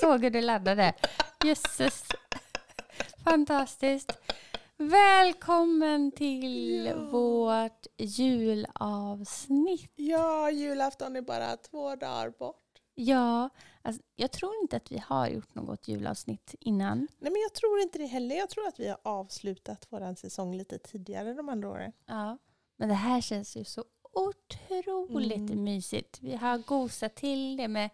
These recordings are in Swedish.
såg hur du laddade. Jösses. Fantastiskt. Välkommen till Ja. vårt julavsnitt. Ja, julafton är bara två dagar bort. Ja, alltså, jag tror inte att vi har gjort något julavsnitt innan. Nej, men jag tror inte det heller. Jag tror att vi har avslutat vår säsong lite tidigare de andra åren. Ja. Men det här känns ju så otroligt Mm. mysigt. Vi har gosat till det med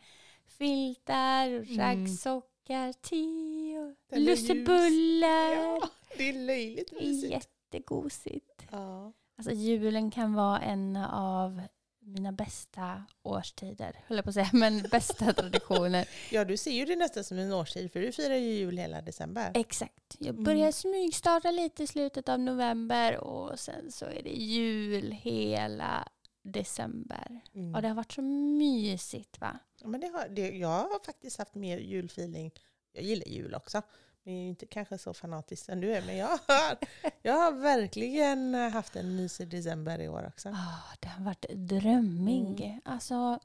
filtar, och Mm. raggsockar, te och lussebullar. Ja, det är löjligt mysigt. jättegosigt. Ja. Alltså julen kan vara en av mina bästa årstider, höll jag på att säga, men bästa traditioner. ja, du ser ju det nästan som en årstid för du firar ju jul hela december. Exakt. Jag Mm. börjar smygstarta lite i slutet av november och sen så är det jul hela december. Mm. Och det har varit så mysigt va? Men det har, det, jag har faktiskt haft mer julfeeling. Jag gillar jul också. Men jag är inte kanske så fanatisk som du är. Men jag har, jag har verkligen haft en mysig december i år också. Ah, det har varit drömmig. Mm. Alltså,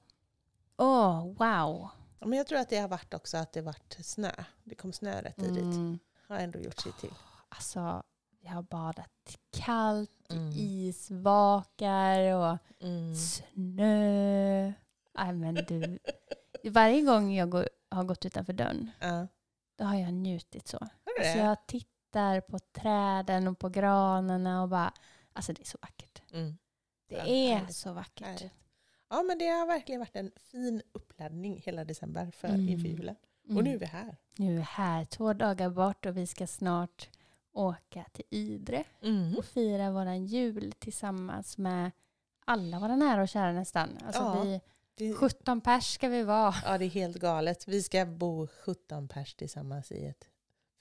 åh, wow. Ja, Men jag tror att det har varit också att det varit snö. Det kom snö rätt tidigt. Mm. Har ändå gjort sitt till. Alltså, jag har badat kallt Mm. isvakar och Mm. snö. Nej men du, varje gång jag går, har gått utanför dörren, Ja. då har jag njutit så. Alltså jag tittar på träden och på granarna och bara, alltså det är så vackert. Mm. Det Ja, är härligt. så vackert. Härligt. Ja men det har verkligen varit en fin uppladdning hela december för Mm. inför julen. Mm. Och nu är vi här. Nu är vi här, två dagar bort och vi ska snart åka till Idre och fira våran jul tillsammans med alla våra nära och kära nästan. Alltså Ja. vi, Det, 17 pers ska vi vara. ja det är helt galet. Vi ska bo 17 pers tillsammans i ett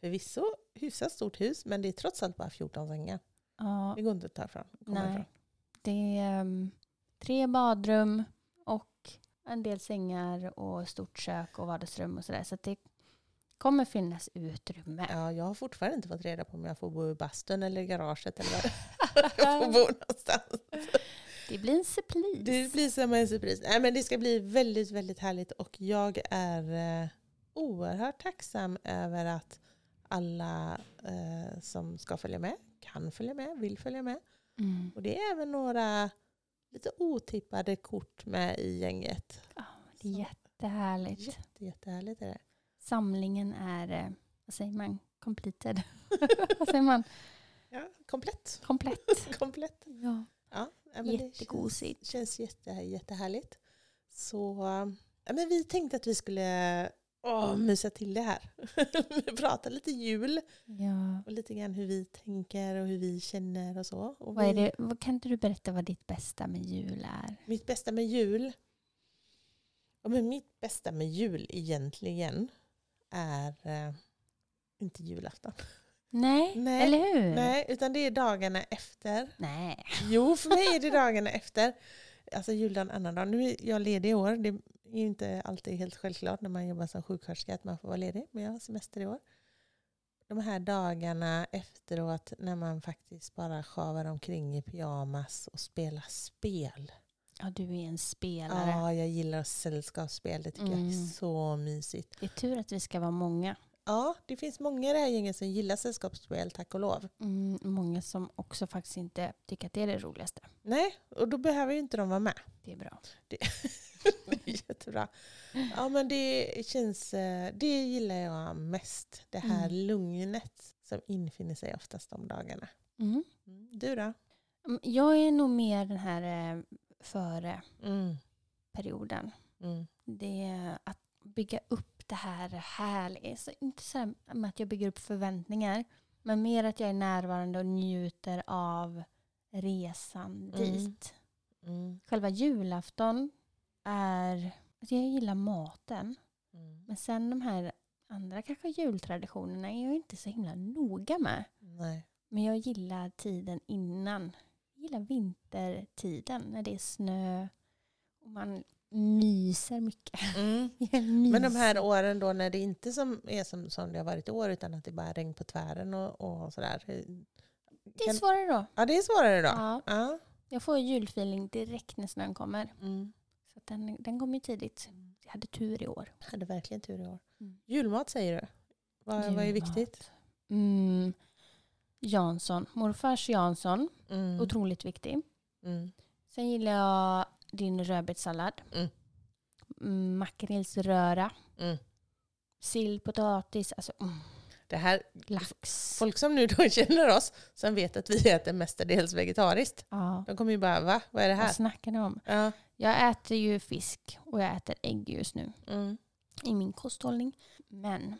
förvisso hyfsat stort hus men det är trots allt bara 14 sängar. Ja, Det går inte att ta komma nej. ifrån. Det är um, tre badrum och en del sängar och stort kök och vardagsrum och sådär. Så att det kommer finnas utrymme. Ja, jag har fortfarande inte fått reda på om jag får bo i bastun eller i garaget eller var jag får bo någonstans. Det blir en surprise. Det blir som en surpris. Nej, men det ska bli väldigt, väldigt härligt och jag är eh, oerhört tacksam över att alla eh, som ska följa med kan följa med, vill följa med. Mm. Och det är även några lite otippade kort med i gänget. Ja, det är jättehärligt. Jätte, jättehärligt är det. Samlingen är, eh, vad säger man, completed. vad säger man? Ja, komplett. Komplett. komplett. Ja. Ja, ja, men det Jättegosigt. Känns, känns jätte, jättehärligt. Så ja, men vi tänkte att vi skulle åh, mysa till det här. Prata lite jul ja. och lite grann hur vi tänker och hur vi känner och så. Och Vad är det, vad, kan inte du berätta vad ditt bästa med jul är? Mitt bästa med jul. Ja, men mitt bästa med jul egentligen är eh, inte julafton. Nej, Nej, eller hur? Nej, utan det är dagarna efter. Nej. Jo, för mig är det dagarna efter. Alltså juldagen, annandag. Nu är jag ledig i år. Det är inte alltid helt självklart när man jobbar som sjuksköterska att man får vara ledig. Men jag har semester i år. De här dagarna efteråt när man faktiskt bara sjavar omkring i pyjamas och spelar spel. Ja, du är en spelare. Ja, jag gillar sällskapsspel. Det tycker jag Mm. är så mysigt. Det är tur att vi ska vara många. Ja, det finns många i det här gänget som gillar sällskapsspel, tack och lov. Mm, många som också faktiskt inte tycker att det är det roligaste. Nej, och då behöver ju inte de vara med. Det är bra. Det är jättebra. Ja, men det känns... eh, Det gillar jag mest. Det här Mm. lugnet som infinner sig oftast de dagarna. Mm. Mm. Du då? Mm, Jag är nog mer den här eh, före Mm. perioden. Det är att bygga upp det här härliga. Så inte så här med att jag bygger upp förväntningar. Men mer att jag är närvarande och njuter av resan Mm. dit. Mm. Själva julafton är... Alltså jag gillar maten. Mm. Men sen de här andra kanske jultraditionerna är jag inte så himla noga med. Nej. Men jag gillar tiden innan. Jag gillar vintertiden när det är snö och man myser mycket. Mm. Jag Men de myser. här åren då när det inte som är som, som det har varit i år utan att det bara är regn på tvären och, och sådär. Det är svårare då. Ja, det är svårare då. Ja. Ja. Jag får julfeeling direkt när snön kommer. Mm. Så den, den kommer ju tidigt. Jag hade tur i år. Hade verkligen tur i år. Mm. Julmat säger du? Vad, vad är Julmat. viktigt? Mm. Jansson. Morfars Jansson. Mm. Otroligt viktig. Mm. Sen gillar jag din rödbetssallad. Mm. Mm, Makrillsröra. Mm. Sill, potatis, alltså mm, Det här, lax. folk som nu då känner oss, som vet att vi äter mestadels vegetariskt, Ja. de kommer ju bara va? Vad är det Vad här? snackar ni om? Ja. Jag äter ju fisk och jag äter ägg just nu Mm. i min kosthållning. Men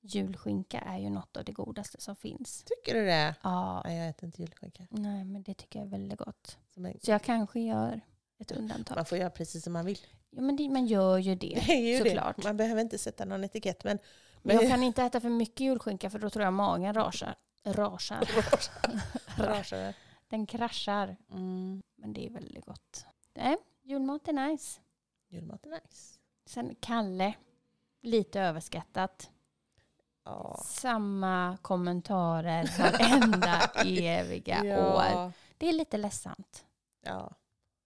julskinka är ju något av det godaste som finns. Tycker du det? Ja, Nej, jag äter inte julskinka. nej men det tycker jag är väldigt gott. Så jag kanske gör ett undantag. Man får göra precis som man vill. Ja, men det, man gör ju det. Det ju såklart. det. Man behöver inte sätta någon etikett. Men, Men jag kan inte äta för mycket julskinka för då tror jag magen rasar. Rasar. Rasar. Den kraschar. mm. Men det är väldigt gott. Nej, julmat är nice. Julmat är nice. Sen Kalle, lite överskattat. Ja. Samma kommentarer varenda eviga år. Det är lite ledsamt. ja.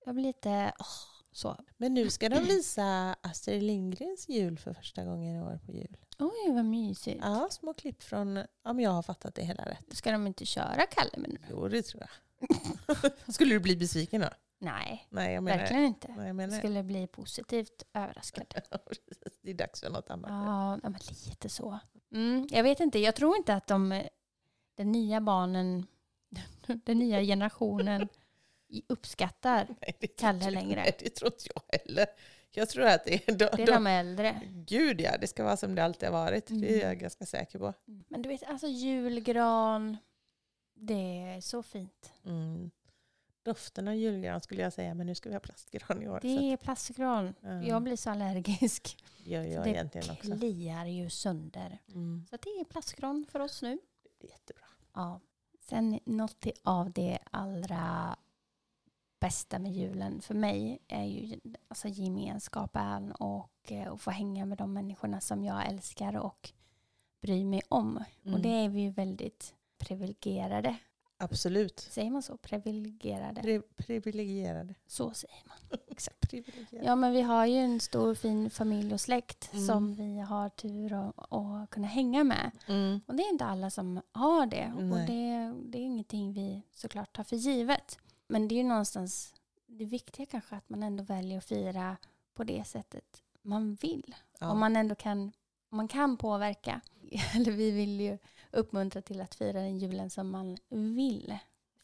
Jag blir lite... åh, så. Men nu ska de visa Astrid Lindgrens jul för första gången i år på jul. Oj, vad mysigt. Ja, små klipp från, om jag har fattat det hela rätt. Ska de inte köra Kalle med nu? Jo, det tror jag. Skulle du bli besviken då? Nej, Nej, jag menar... verkligen inte. Nej, jag menar skulle bli positivt överraskad. det är dags för något annat. Ja, ja, men lite så. Mm, jag vet inte, jag tror inte att de, den nya barnen, den nya generationen uppskattar Nej, det Kalle inte- längre. Nej, det tror inte jag heller. Jag tror att det är... De, Det är de, de äldre. Gud ja, det ska vara som det alltid har varit. Det är jag Mm. ganska säker på. Men du vet, alltså julgran, det är så fint. Mm. Doften av julgran skulle jag säga, men nu ska vi ha plastgran i år. Det är plastgran. ja, Jag blir så allergisk. det gör jag det egentligen också. kliar ju sönder. Mm. Så det är plastgran för oss nu. Det är jättebra. Ja. Sen något av det allra bästa med julen för mig är ju alltså gemenskapen och eh, att få hänga med de människorna som jag älskar och bryr mig om. Mm. Och det är vi ju väldigt privilegierade. Absolut. Säger man så? Privilegierade? Pri privilegierade. Så säger man. Exakt. Ja, men vi har ju en stor fin familj och släkt Mm. som vi har tur att, kunna hänga med. Mm. Och det är inte alla som har det. Och Nej. det, det är ingenting vi såklart tar för givet. Men det är ju någonstans det viktiga kanske att man ändå väljer att fira på det sättet man vill. Ja. Om man ändå kan, man kan påverka. Eller vi vill ju uppmuntra till att fira den julen som man vill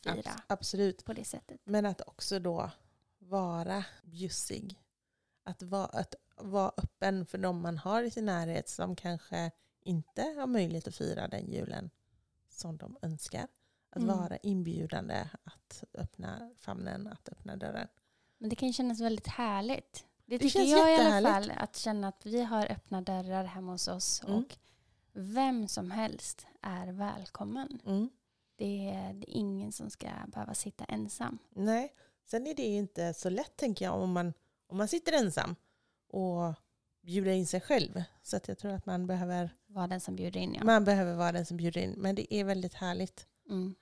fira Abs- absolut. på det sättet. Men att också då vara bjussig. Att vara, att vara öppen för de man har i sin närhet som kanske inte har möjlighet att fira den julen som de önskar. Att Mm. vara inbjudande, att öppna famnen, att öppna dörren. Men det kan ju kännas väldigt härligt. Det Det tycker jag i alla fall. Att känna att vi har öppna dörrar hemma hos oss. Mm. Och vem som helst är välkommen. Mm. Det är, det är ingen som ska behöva sitta ensam. Nej, sen är det inte så lätt tänker jag om man, om man sitter ensam och bjuder in sig själv. Så att jag tror att man behöver, Var den som bjuder in. Ja. man behöver vara den som bjuder in. Men det är väldigt härligt. Mm.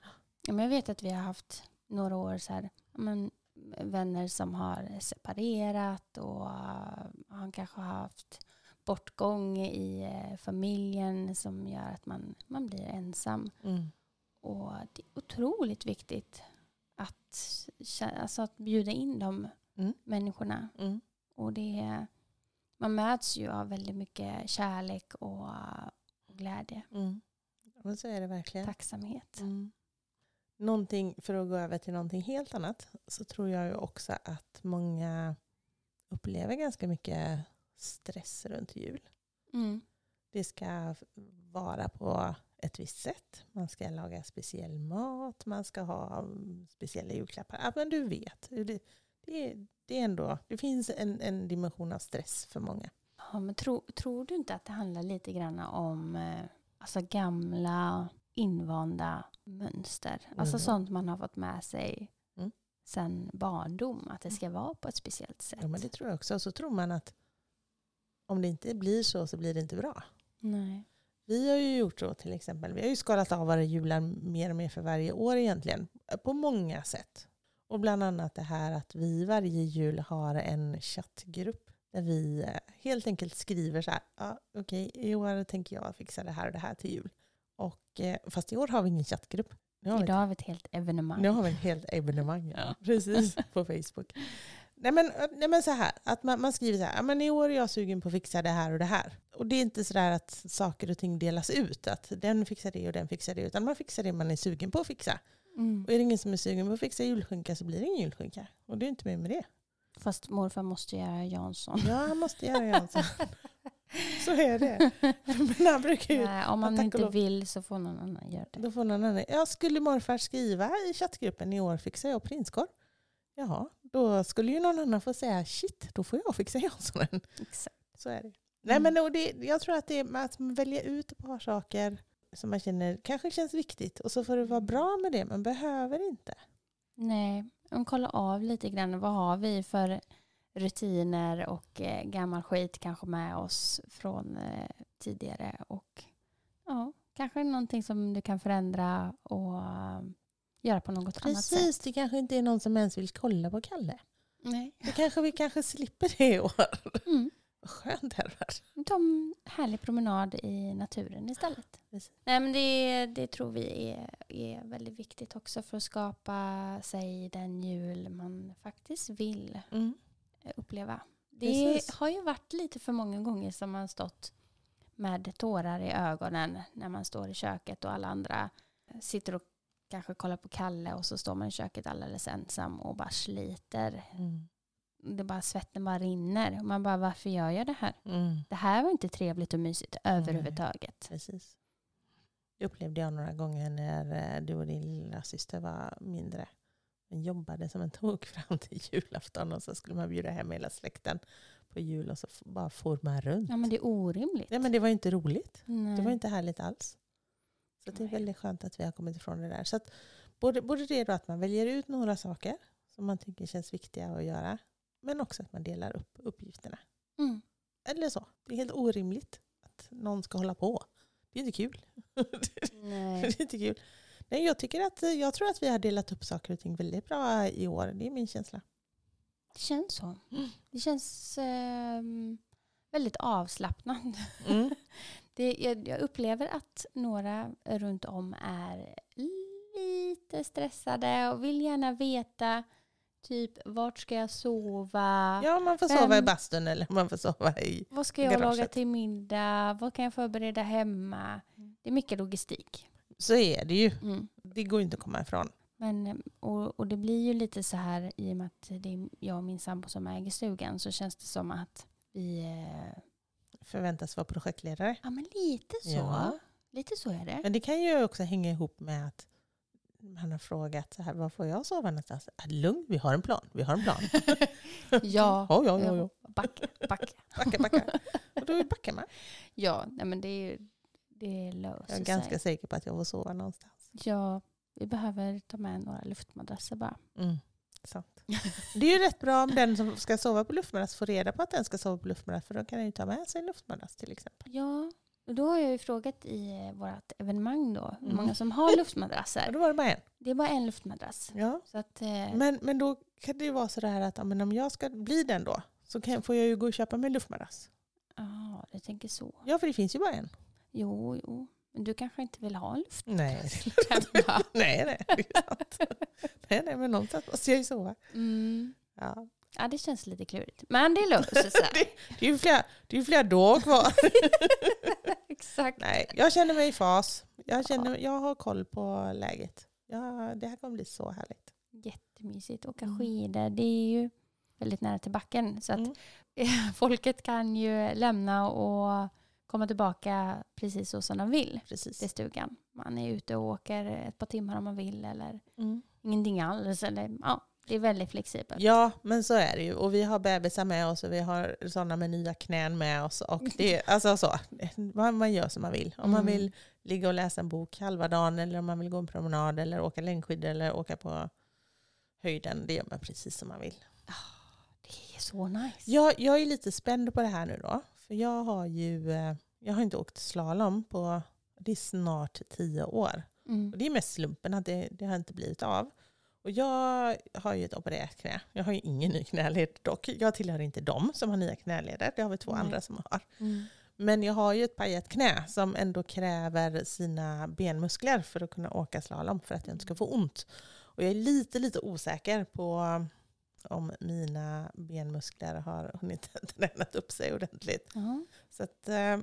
Ja, men jag vet att vi har haft några år så här, men, vänner som har separerat och uh, han kanske har haft bortgång i eh, familjen som gör att man, man blir ensam. Mm. Och det är otroligt viktigt att, alltså att bjuda in de Mm. människorna. Mm. Och det man möts ju av väldigt mycket kärlek och, och glädje. Mm. Men så är det verkligen. Tacksamhet. Mm. Någonting, för att gå över till någonting helt annat, så tror jag ju också att många upplever ganska mycket stress runt jul. Mm. Det ska vara på ett visst sätt. Man ska laga speciell mat, man ska ha mm, speciella julklappar. Ja, men du vet, det, det, är, det, är ändå, det finns en, en dimension av stress för många. Ja, men tro, tror du inte att det handlar lite grann om eh, alltså gamla invanda mönster? Alltså Mhm. sånt man har fått med sig Mm. sedan barndom. Att det ska vara på ett speciellt sätt. Ja, men det tror jag också. Och så tror man att om det inte blir så så blir det inte bra. Nej. Vi har ju gjort så till exempel. Vi har ju skalat av våra jular mer och mer för varje år egentligen. På många sätt. Och bland annat det här att vi varje jul har en chattgrupp där vi eh, helt enkelt skriver så här, ja, okej, i år tänker jag fixa det här och det här till jul. Och, eh, fast i år har vi ingen chattgrupp. Nu har vi, Idag har vi ett helt evenemang. nu har vi ett helt evenemang ja. Precis, på Facebook. Nej men, nej men så här, att man, man skriver så här, men i år är jag sugen på att fixa det här och det här. Och det är inte så där att saker och ting delas ut, att den fixar det och den fixar det, utan man fixar det man är sugen på att fixa. Mm. Och är det ingen som är sugen på att fixa julskinka så blir det ingen julskinka. Och det är inte mer med det. Fast morfar måste göra Jansson. Ja, han måste göra Jansson. så är det. Men han brukar ju, Nej, om man inte vill så får någon annan göra det. då får någon annan, jag skulle morfar skriva i chattgruppen i år fixar jag prinskorv. Jaha, då skulle ju någon annan få säga shit, då får jag fixa Janssonen. Exakt. Så är det. Nej, Mm. men det, jag tror att det är att välja ut ett par saker som man känner kanske känns viktigt och så får det vara bra med det, men behöver inte. Nej, kolla av lite grann. Vad har vi för rutiner och eh, gammal skit kanske med oss från eh, tidigare. Och ja, kanske någonting som du kan förändra och eh, göra på något annat sätt. Precis, det kanske inte är någon som ens vill kolla på Kalle. Nej. Det kanske vi kanske slipper det i år. Mm. Vad skönt det varit. Ta en härlig promenad i naturen istället. Precis. Nej, men det, det tror vi är, är väldigt viktigt också för att skapa sig den jul man faktiskt vill Mm. uppleva. Det Precis. har ju varit lite för många gånger som man stått med tårar i ögonen när man står i köket och alla andra sitter och kanske kollar på Kalle och så står man i köket alldeles ensam och bara sliter. Mm. Det bara svetten bara rinner. Och man bara, varför gör jag det här? Mm. Det här var inte trevligt och mysigt överhuvudtaget. Precis. Det upplevde jag några gånger när eh, du och din lilla syster var mindre. Man jobbade som en tok fram till julafton och så skulle man bjuda hem hela släkten på jul och så bara for man runt. Ja men det är orimligt. Nej, men det var ju inte roligt. Nej. Det var inte härligt alls. Så det är väldigt skönt att vi har kommit ifrån det där. Så att både, både det då att man väljer ut några saker som man tycker känns viktiga att göra. Men också att man delar upp uppgifterna. Mm. Eller så. Det är helt orimligt att någon ska hålla på. Det är inte kul. Nej. det är inte kul. Nej, jag, tycker att, jag tror att vi har delat upp saker och ting väldigt bra i år. Det är min känsla. Det känns så. Mm. Det känns ehm, väldigt avslappnat. Mm. Det, jag, jag upplever att några runt om är lite stressade och vill gärna veta typ vart ska jag sova? Ja, man får sova i Vem- bastun eller man får sova i... Vad ska jag laga Garaget. till middag? Vad kan jag förbereda hemma? Det är mycket logistik. Så är det ju. Mm. Det går inte att komma ifrån. Men, och, och det blir ju lite så här i och med att det är jag och min sambo som äger stugan så känns det som att vi... eh, Förväntas vara projektledare. Ja men lite så. Ja. Lite så är det. Men det kan ju också hänga ihop med att han har frågat så här, var får jag sova någonstans? Ah, Lugn, vi har en plan. Vi har en plan. Ja. Ja, ja, ja. ja. Backa, backa. Backa, backa. Och då backar man. Ja, nej men det är. Det löser Jag är ganska sig. säker på att jag får sova någonstans. Ja, vi behöver ta med några luftmadrasser bara. Mm. Sant. Det är ju rätt bra om den som ska sova på luftmadrass får reda på att den ska sova på luftmadrass. För då kan den ju ta med sig en luftmadrass till exempel. Ja, och då har jag ju frågat i vårt evenemang då, hur Mm. många som har Och luftmadrasser. då var det bara en. Det är bara en luftmadrass. Ja. Så att, eh, Men, men då kan det ju vara så där att men om jag ska bli den då så kan, får jag ju gå och köpa mig en luftmadrass. ja, du tänker så. Ja, för det finns ju bara en. Jo, jo. Men du kanske inte vill ha en luft Nej, nej, nej. Det är sant. nej, nej, men någonstans måste jag ju sova. Mm. Ja. Ja, det känns lite klurigt. Men det löser sig. Det, det, är ju flera, det är ju flera dagar kvar. Exakt. Nej, jag känner mig i fas. Jag, känner, jag har koll på läget. Ja, det här kommer bli så härligt. Jättemysigt. Åka Mm. skidor, det är ju väldigt nära till backen. Så att Mm. folket kan ju lämna och komma tillbaka precis så som de vill Precis. till stugan. Man är ute och åker ett par timmar om man vill eller Mm. ingenting alls. Eller, ja, det är väldigt flexibelt. Ja, men så är det ju. Och vi har bebisar med oss och vi har sådana med nya knän med oss. Och det, alltså så, man, man gör som man vill. Om man Mm. vill ligga och läsa en bok halva dagen eller om man vill gå en promenad eller åka längdskidor eller åka på höjden. Det gör man precis som man vill. Det är så nice. Jag, jag är lite spänd på det här nu då. För jag har ju eh, jag har inte åkt slalom på det är snart tio år. Mm. Och det är mest slumpen att det, det har inte blivit av. Och jag har ju ett opererat knä. Jag har ju ingen ny knäled dock. Jag tillhör inte dem som har nya knäleder. Det har vi två Nej. andra som har. Mm. Men jag har ju ett pajat knä som ändå kräver sina benmuskler för att kunna åka slalom för att jag inte ska få ont. Och jag är lite, lite osäker på om mina benmuskler har hunnit tränat upp sig ordentligt. Ja. Så att, eh,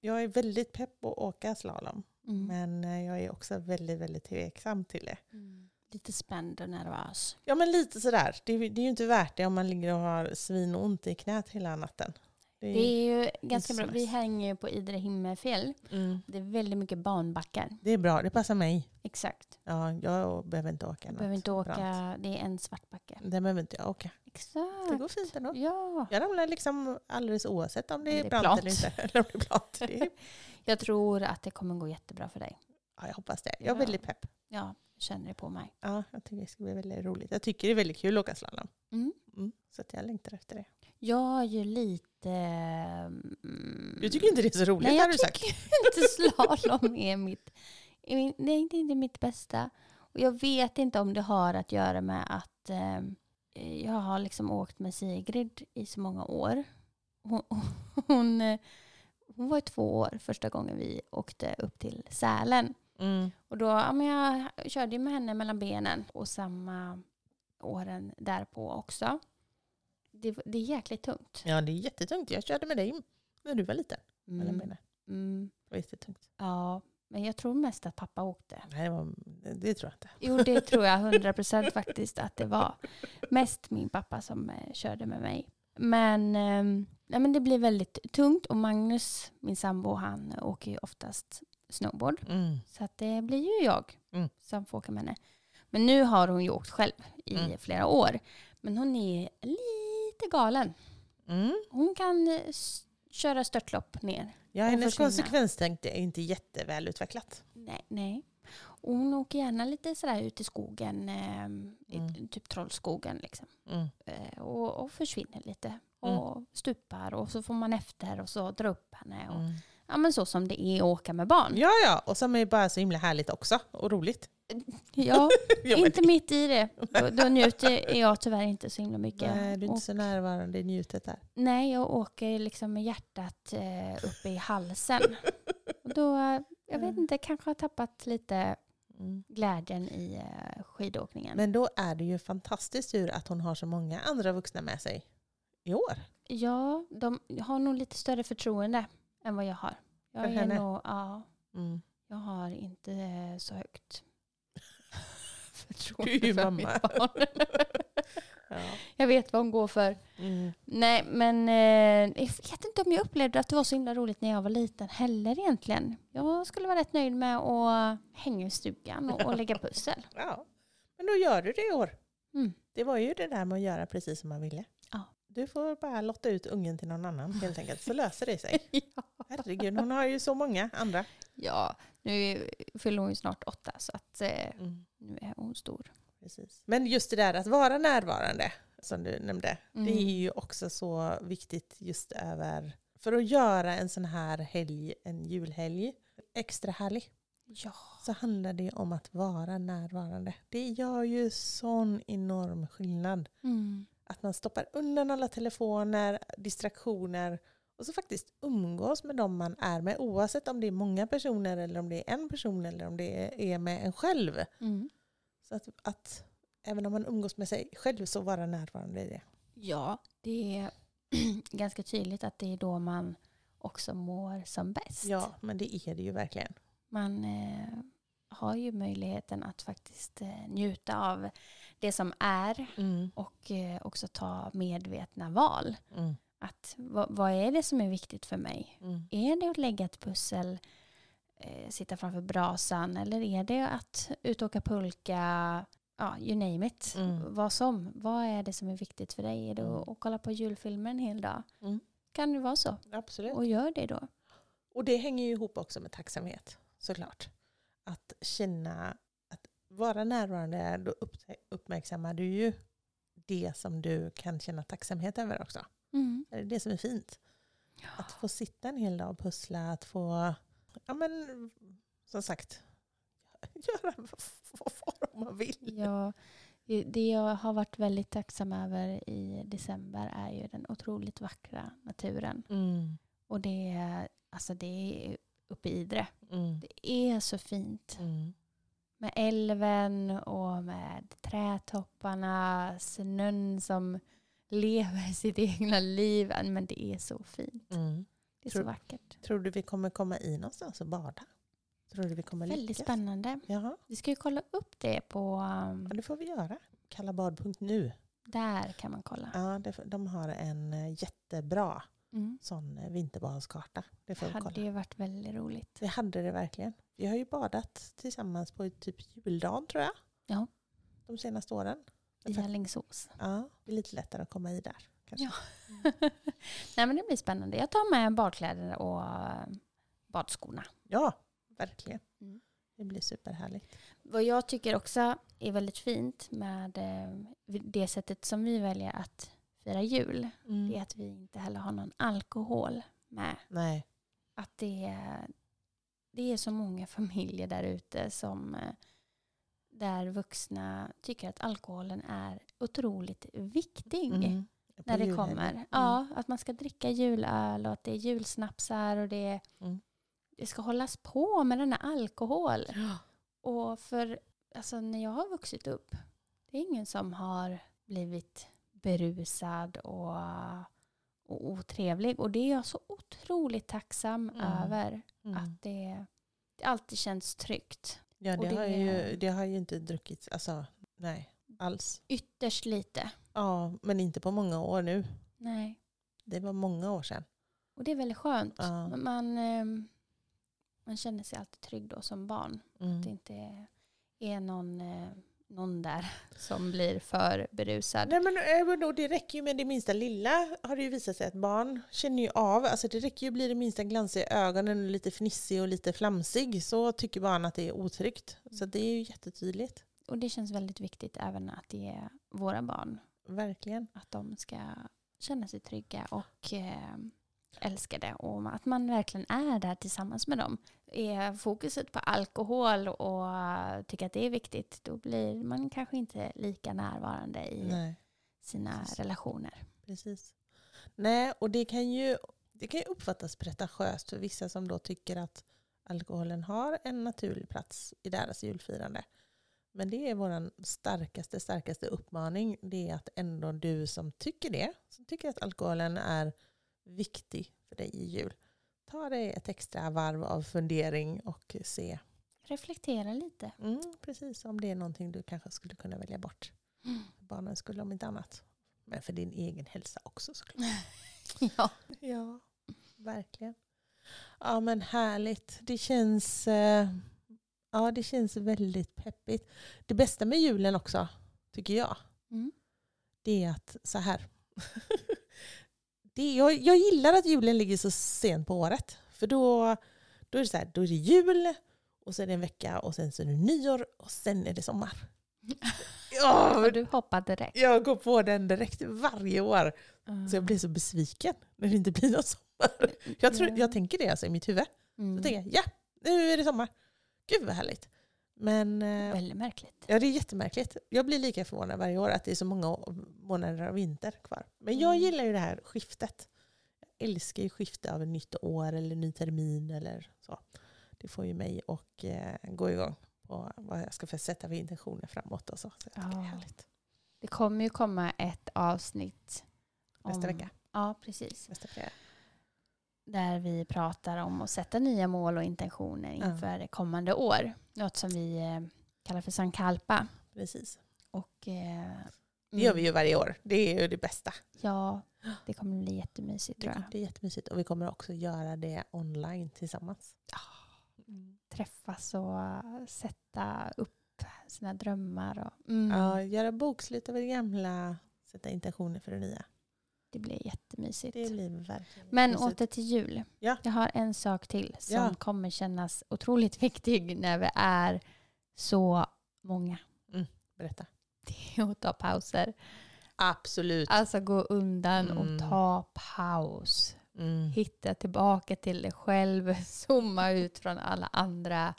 jag är väldigt pepp på att åka slalom. Mm. Men eh, jag är också väldigt, väldigt tveksam till det. Mm. Lite spänd och nervös. Ja men lite sådär. Det, är- det är ju inte värt det om man ligger och har svinont i knät hela natten. Det är, Det är ju ganska bra. Vi hänger ju på Idre himmelfjäll. mm, Det är väldigt mycket banbackar. det är bra, det passar mig. Exakt. Ja, jag behöver inte åka Du något behöver inte åka, brant. det är en svart backe. Det behöver inte jag åka. Exakt. Det går fint ändå. Ja. Jag ramlar liksom alldeles oavsett om det är, Det är brant plant. eller inte. Eller om det är plant. Det är, Jag tror att det kommer gå jättebra för dig. ja, jag hoppas det. Jag är Ja. väldigt pepp. Ja, känner det på mig. Ja, jag tycker det ska bli väldigt roligt. Jag tycker det är väldigt kul att åka slalom. Mm. Mm, så att jag längtar efter det. Jag är ju lite... mm, Du tycker inte det är så roligt Nej, har jag du sagt. tycker inte slalom är mitt, det är inte mitt bästa. Och jag vet inte om det har att göra med att eh, jag har liksom åkt med Sigrid i så många år. Hon, hon, hon var två år första gången vi åkte upp till Sälen. Mm. Och då, ja, men jag körde ju med henne mellan benen och samma åren därpå också. Det, det är jäkligt tungt. Ja, det är jättetungt. Jag körde med dig när du var liten. Mellan Mm. benen. Mm. Det var jättetungt. Ja, men jag tror mest att pappa åkte. Nej, det, var, det tror jag inte. Jo, det tror jag 100% faktiskt att det var. Mest min pappa som eh, körde med mig. Men, eh, nej, men det blir väldigt tungt och Magnus, min sambo, han åker ju oftast snowboard. Mm. Så att det blir ju jag Mm. som får åka med henne. Men nu har hon ju åkt själv i Mm. flera år. Men hon är lite galen. Mm. Hon kan eh, köra störtlopp ner. Ja, hennes konsekvenstänk är inte jätteväl utvecklat. Nej, nej. Och hon åker gärna lite sådär ut i skogen, eh, i Mm. typ Trollskogen liksom. Mm. Eh, och, och försvinner lite. Och stupar och så får man efter och så dra upp henne. Och. Ja men så som det är att åka med barn. Ja, ja, och som är bara så himla härligt också och roligt. Ja, inte mitt i det. Då, då njuter jag tyvärr inte så himla mycket. Nej, du är Och- inte så närvarande i njutet där. Nej, jag åker liksom med hjärtat eh, uppe i halsen. Och då, eh, jag vet Mm. inte, kanske har tappat lite Mm. glädjen i eh, skidåkningen. Men då är det ju fantastiskt tur att hon har så många andra vuxna med sig i år. ja, de har nog lite större förtroende än vad jag har. Jag För är henne? nog, ja, Mm. jag har inte eh, så högt Du är för mamma. mitt barn. Ja. jag vet vad hon går för. Mm. Nej, men eh, jag vet inte om jag upplevde att det var så himla roligt när jag var liten heller egentligen. Jag skulle vara rätt nöjd med att hänga i stugan och, och lägga pussel. ja. Men då gör du det i år. Mm. Det var ju det där med att göra precis som man ville. Du får bara lotta ut ungen till någon annan helt enkelt, så löser det sig. ja. Herregud, hon har ju så många andra. ja, nu fyller hon ju snart åtta så att eh, Mm. nu är hon stor. Precis. Men just det där att vara närvarande, som du nämnde, Mm. det är ju också så viktigt just över, för att göra en sån här helg, en julhelg, extra härlig, Ja. så handlar det om att vara närvarande. Det gör ju sån enorm skillnad. Mm. Att man stoppar undan alla telefoner, distraktioner och så faktiskt umgås med dem man är med oavsett om det är många personer eller om det är en person eller om det är med en själv. Mm. Så att, att även om man umgås med sig själv så vara närvarande i det. Ja, det är ganska tydligt att det är då man också mår som bäst. Ja, men det är det ju verkligen. Man eh, har ju möjligheten att faktiskt eh, njuta av det som är Mm. och eh, också ta medvetna val. Mm. Att vad, vad är det som är viktigt för mig? Mm. Är det att lägga ett pussel, eh, sitta framför brasan eller är det att ut och åka pulka, ja, you name it. Mm. Vad som, vad är det som är viktigt för dig? Är det Mm. att, att kolla på julfilmer en hel dag? Mm. Kan det vara så? Absolut. Och gör det då. Och det hänger ju ihop också med tacksamhet såklart. Att känna, att vara närvarande, då uppmärksammar du ju det som du kan känna tacksamhet över också. Mm. Det är det som är fint. Att få sitta en hel dag och pussla, att få, ja men som sagt, göra vad, vad man vill. Ja, Det- jag har varit väldigt tacksam över i december är ju den otroligt vackra naturen. Mm. Och det är, alltså det är uppe i Idre. Mm. Det är så fint. Mm. Med älven och med trädtopparna, snön som lever sitt egna liv. Men det är så fint. Mm. Det är Tror- så vackert. Tror du vi kommer komma i någonstans och bada? Tror du vi kommer Väldigt lyckas? spännande. Jaha, Vi ska ju kolla upp det på... um, ja, det får vi göra. Kallabad.nu. Där kan man kolla. Ja, det, de har en eh, jättebra Mm. sån eh, vinterbadskarta. Det Det hade ju varit väldigt roligt. Det hade det verkligen. Vi har ju badat tillsammans på typ juldagen tror jag. Ja. De senaste åren. I Alingsås. Ja, det är lite lättare att komma i där. Kanske. Ja. Nej men det blir spännande. Jag tar med badkläder och eh, badskorna. ja verkligen. Mm. Det blir superhärligt. Vad jag tycker också är väldigt fint med eh, det sättet som vi väljer att fira jul. Mm. Det är att vi inte heller har någon alkohol med. Nej. Att det är, det är så många familjer där ute som eh, där vuxna tycker att alkoholen är otroligt viktig. Mm. När det kommer. Mm. Ja, att man ska dricka julöl och att det är julsnapsar och det, Mm. det ska hållas på med denna alkohol. Ja. Och för alltså, när jag har vuxit upp, det är ingen som har blivit berusad och, och otrevlig. Och det är jag så otroligt tacksam Mm. över. Mm. Att det, det alltid känns tryggt. Ja, det, det har ju, det har ju inte druckits, alltså nej, alls. Ytterst lite. Ja, men inte på många år nu. Nej. Det var många år sedan. Och det är väldigt skönt. Ja. Man, ehm, man känner sig alltid trygg då som barn. Mm. Att det inte är någon, eh, någon där som blir för berusad. Nej, men, eh, vadå, det räcker ju med det minsta lilla har det ju visat sig att barn känner ju av. Alltså det räcker ju bli det minsta glansiga i ögonen, och lite fnissig och lite flamsig så tycker barn att det är otryggt. Så det är ju jättetydligt. Och det känns väldigt viktigt även att det är våra barn. Verkligen. Att de ska känna sig trygga och eh, älskade. Och att man verkligen är där tillsammans med dem. Är fokuset på alkohol och tycker att det är viktigt, då blir man kanske inte lika närvarande i Nej, sina Precis. relationer. precis. Nej, och det kan ju det kan ju uppfattas pretentiöst för vissa som då tycker att alkoholen har en naturlig plats i deras julfirande. Men det är vår starkaste, starkaste uppmaning. Det är att ändå du som tycker det, som tycker att alkoholen är viktig för dig i jul, ta dig ett extra varv av fundering och se Reflektera lite. mm, precis om det är någonting du kanske skulle kunna välja bort. För barnens skull om inte annat. Men för din egen hälsa också såklart. ja. Ja, verkligen. Ja men härligt. Det känns, eh, ja, det känns väldigt peppigt. Det bästa med julen också, tycker jag, Mm. det är att så här. det, jag, jag gillar att julen ligger så sent på året. För då, då är det så här, då är det jul och så är det en vecka och sen så är det nyår och sen är det sommar. Ja, Och du hoppade direkt. jag går på den direkt varje år. Så jag blir så besviken när det inte blir någon sommar. Jag, tror, jag tänker det alltså i mitt huvud. Mm. Så tänker jag, ja, nu är det sommar. Gud vad härligt. Men eh, Väldigt märkligt. ja, det är jättemärkligt. Jag blir lika förvånad varje år att det är så många månader av vinter kvar. Men jag Mm. gillar ju det här skiftet. Jag älskar ju skifte av ett nytt år eller ny termin eller så. Det får ju mig att eh, gå igång på vad jag ska sätta för intentioner framåt och så. så tycker det är Ja. härligt. Det kommer ju komma ett avsnitt. Nästa vecka. Ja, precis. Nästa fredag. Där vi pratar om att sätta nya mål och intentioner inför kommande år. Något som vi eh, kallar för Sankalpa. Precis. Och, eh, Det gör mm, vi ju varje år. Det är ju det bästa. Ja, det kommer bli jättemysigt Det tror jag. kommer bli jättemysigt. Och vi kommer också göra det online tillsammans. Träffas och sätta upp sina drömmar. Och, mm, Ja, göra bokslut över det gamla, sätta intentioner för det nya. Det blir jättemysigt. Det blir verkligen Men mysigt. åter till jul. Ja. Jag har en sak till som Ja. kommer kännas otroligt viktig när vi är så många. Berätta. Det är att ta pauser. Absolut. Alltså gå undan Mm. och ta paus. Mm. Hitta tillbaka till dig själv. Zooma ut från alla andra.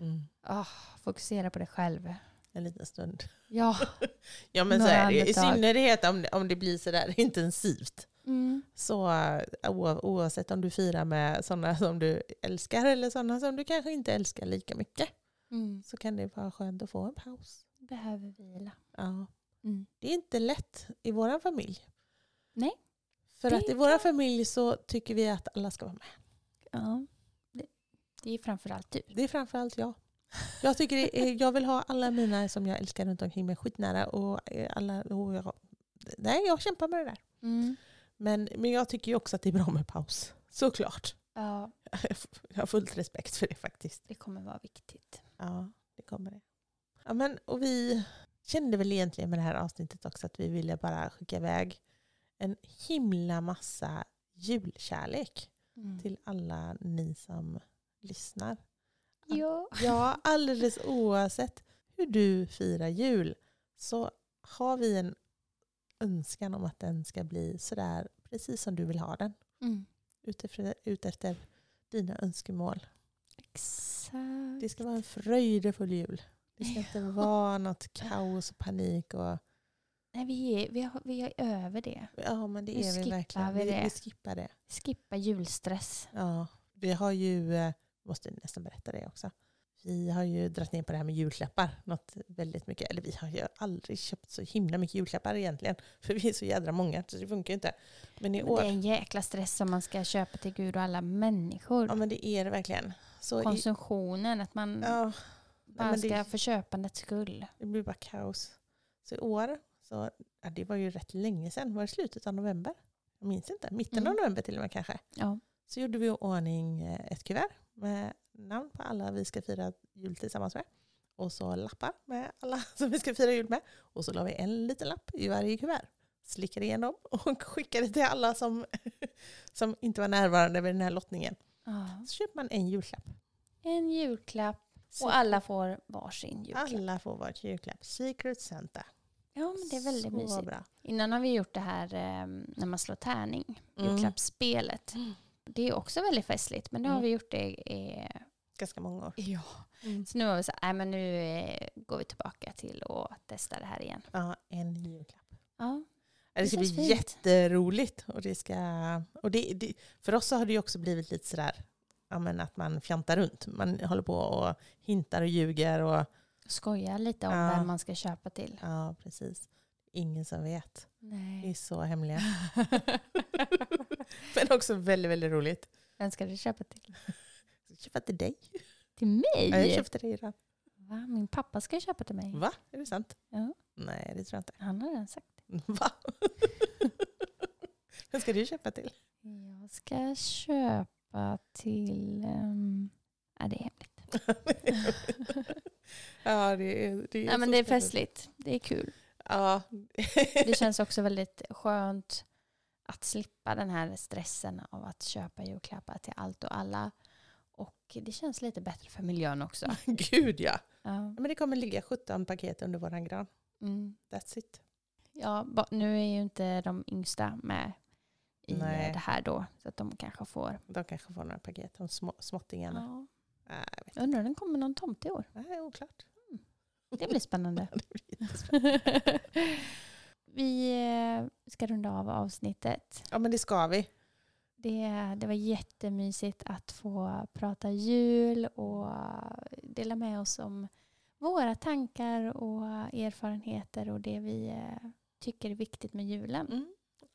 Mm. Ah, fokusera på dig själv. En liten stund. Ja. Ja men så är det. I synnerhet om om det blir sådär intensivt. Mm. Så eh, oavsett om du firar med sådana som du älskar eller sådana som du kanske inte älskar lika mycket. Mm. Så kan det vara skönt att få en paus. Behöver vila. Ja. Mm. Det är inte lätt i vår familj. Nej. För att i vår familj så tycker vi att alla ska vara med. Ja. Det, det är framförallt du. Det är framförallt jag. Jag, tycker är, jag vill ha alla mina som jag älskar runt omkring mig skitnära. Och eh, alla, och jag, nej, jag kämpar med det där. Mm. Men, men jag tycker ju också att det är bra med paus. Såklart. Ja, Jag har fullt respekt för det faktiskt. det kommer vara viktigt. Ja, det kommer det. Ja, men, och vi kände väl egentligen med det här avsnittet också att vi ville bara skicka iväg en himla massa julkärlek Mm. till alla ni som lyssnar. Ja. Ja, alldeles oavsett hur du firar jul så har vi en önskan om att den ska bli sådär precis som du vill ha den. Mm. Utefter, utefter dina önskemål. Exakt. Det ska vara en fröjdefull jul. Det ska inte vara något kaos och panik. Och, Nej, vi, är, vi, har, vi är över det. ja, men det Nu är vi verkligen. Vi, det. vi skippar det. Skippa julstress. Ja, vi har ju, eh, måste nästan berätta det också. Vi har ju dragit ner på det här med julklappar. Något väldigt mycket. Eller vi har ju aldrig köpt så himla mycket julklappar egentligen. För vi är så jädra många så det funkar ju inte. Men i Men det är år, en jäkla stress som man ska köpa till Gud och alla människor. ja men det är det verkligen. Så i, Konsumtionen, att man ja, bara ska det, för köpandets skull. det blir bara kaos. Så i år, så, ja, det var ju rätt länge sedan. Var det slutet av november? Jag minns inte. Mitten av Mm. november till och med kanske. Ja. Så gjorde vi i ordning eh, ett kuvert med namn på alla vi ska fira jul tillsammans med. Och så lappar med alla som vi ska fira jul med. Och så la vi en liten lapp i varje kuvert. Slickade igenom och skickade till alla som, som inte var närvarande vid den här lottningen. Ja. Så köper man en julklapp. En julklapp och alla får varsin julklapp. alla får varsin julklapp. Secret Santa. Ja, men det är väldigt så mysigt. bra. Innan har vi gjort det här eh, när man slår tärning, Mm. julklappsspelet. Mm. Det är också väldigt festligt, men nu har Mm. vi gjort det i... Ganska många år. Ja. Så nu har vi sagt, nej men nu eh, går vi tillbaka till att testa det här igen. Ja, en julklapp. Ja, Det Det ska bli fint. jätteroligt. Och det ska, och det, det, för oss så har det också blivit lite sådär ja, men att man fjantar runt. Man håller på och hintar och ljuger. Och, skoja lite om Ja. vem man ska köpa till. ja, precis. Ingen som vet. Vi är Nej. så hemliga. men också väldigt, väldigt roligt. Vem ska du köpa till? Jag köper till dig. Till mig? Ja, jag köpte dig redan. Va? Min pappa ska köpa till mig. Va? Är det sant? Ja. Nej, det tror jag inte. Han har redan sagt det. Va? Vem ska du köpa till? Jag ska köpa till... Um... Ja, det är hemligt. ja, det är, det är Nej, men det är festligt. Det är kul. Ja. Det känns också väldigt skönt att slippa den här stressen av att köpa julklappar till allt och alla. Och det känns lite bättre för miljön också. Gud ja. Ja, Men det kommer ligga 17 paket under våran gran. mm. That's it. ja nu är ju inte de yngsta med i Nej. det här då. Så att de kanske får... De kanske får några paket, de små, småttingarna. Ja. Nej, jag undrar om det kommer någon tomte i år. Nej, oklart. Det blir spännande. Det blir jättespännande. Vi eh, ska runda av avsnittet. ja, men det ska vi. Det, det var jättemysigt att få prata jul och dela med oss om våra tankar och erfarenheter och det vi eh, tycker är viktigt med julen. Mm,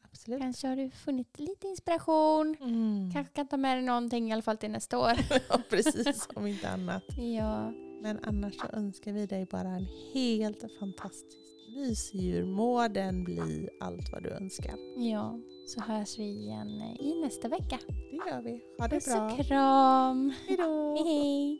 absolut. Kanske har du funnit lite inspiration. Mm. Kanske kan ta med dig någonting i alla fall till nästa år. ja, precis. Om inte annat. ja, Men annars så önskar vi dig bara en helt fantastisk mysdjur. Må den bli allt vad du önskar. ja, så hörs vi igen i nästa vecka. Det gör vi. Ha det Puss bra. och kram. Hej då. Hej hej.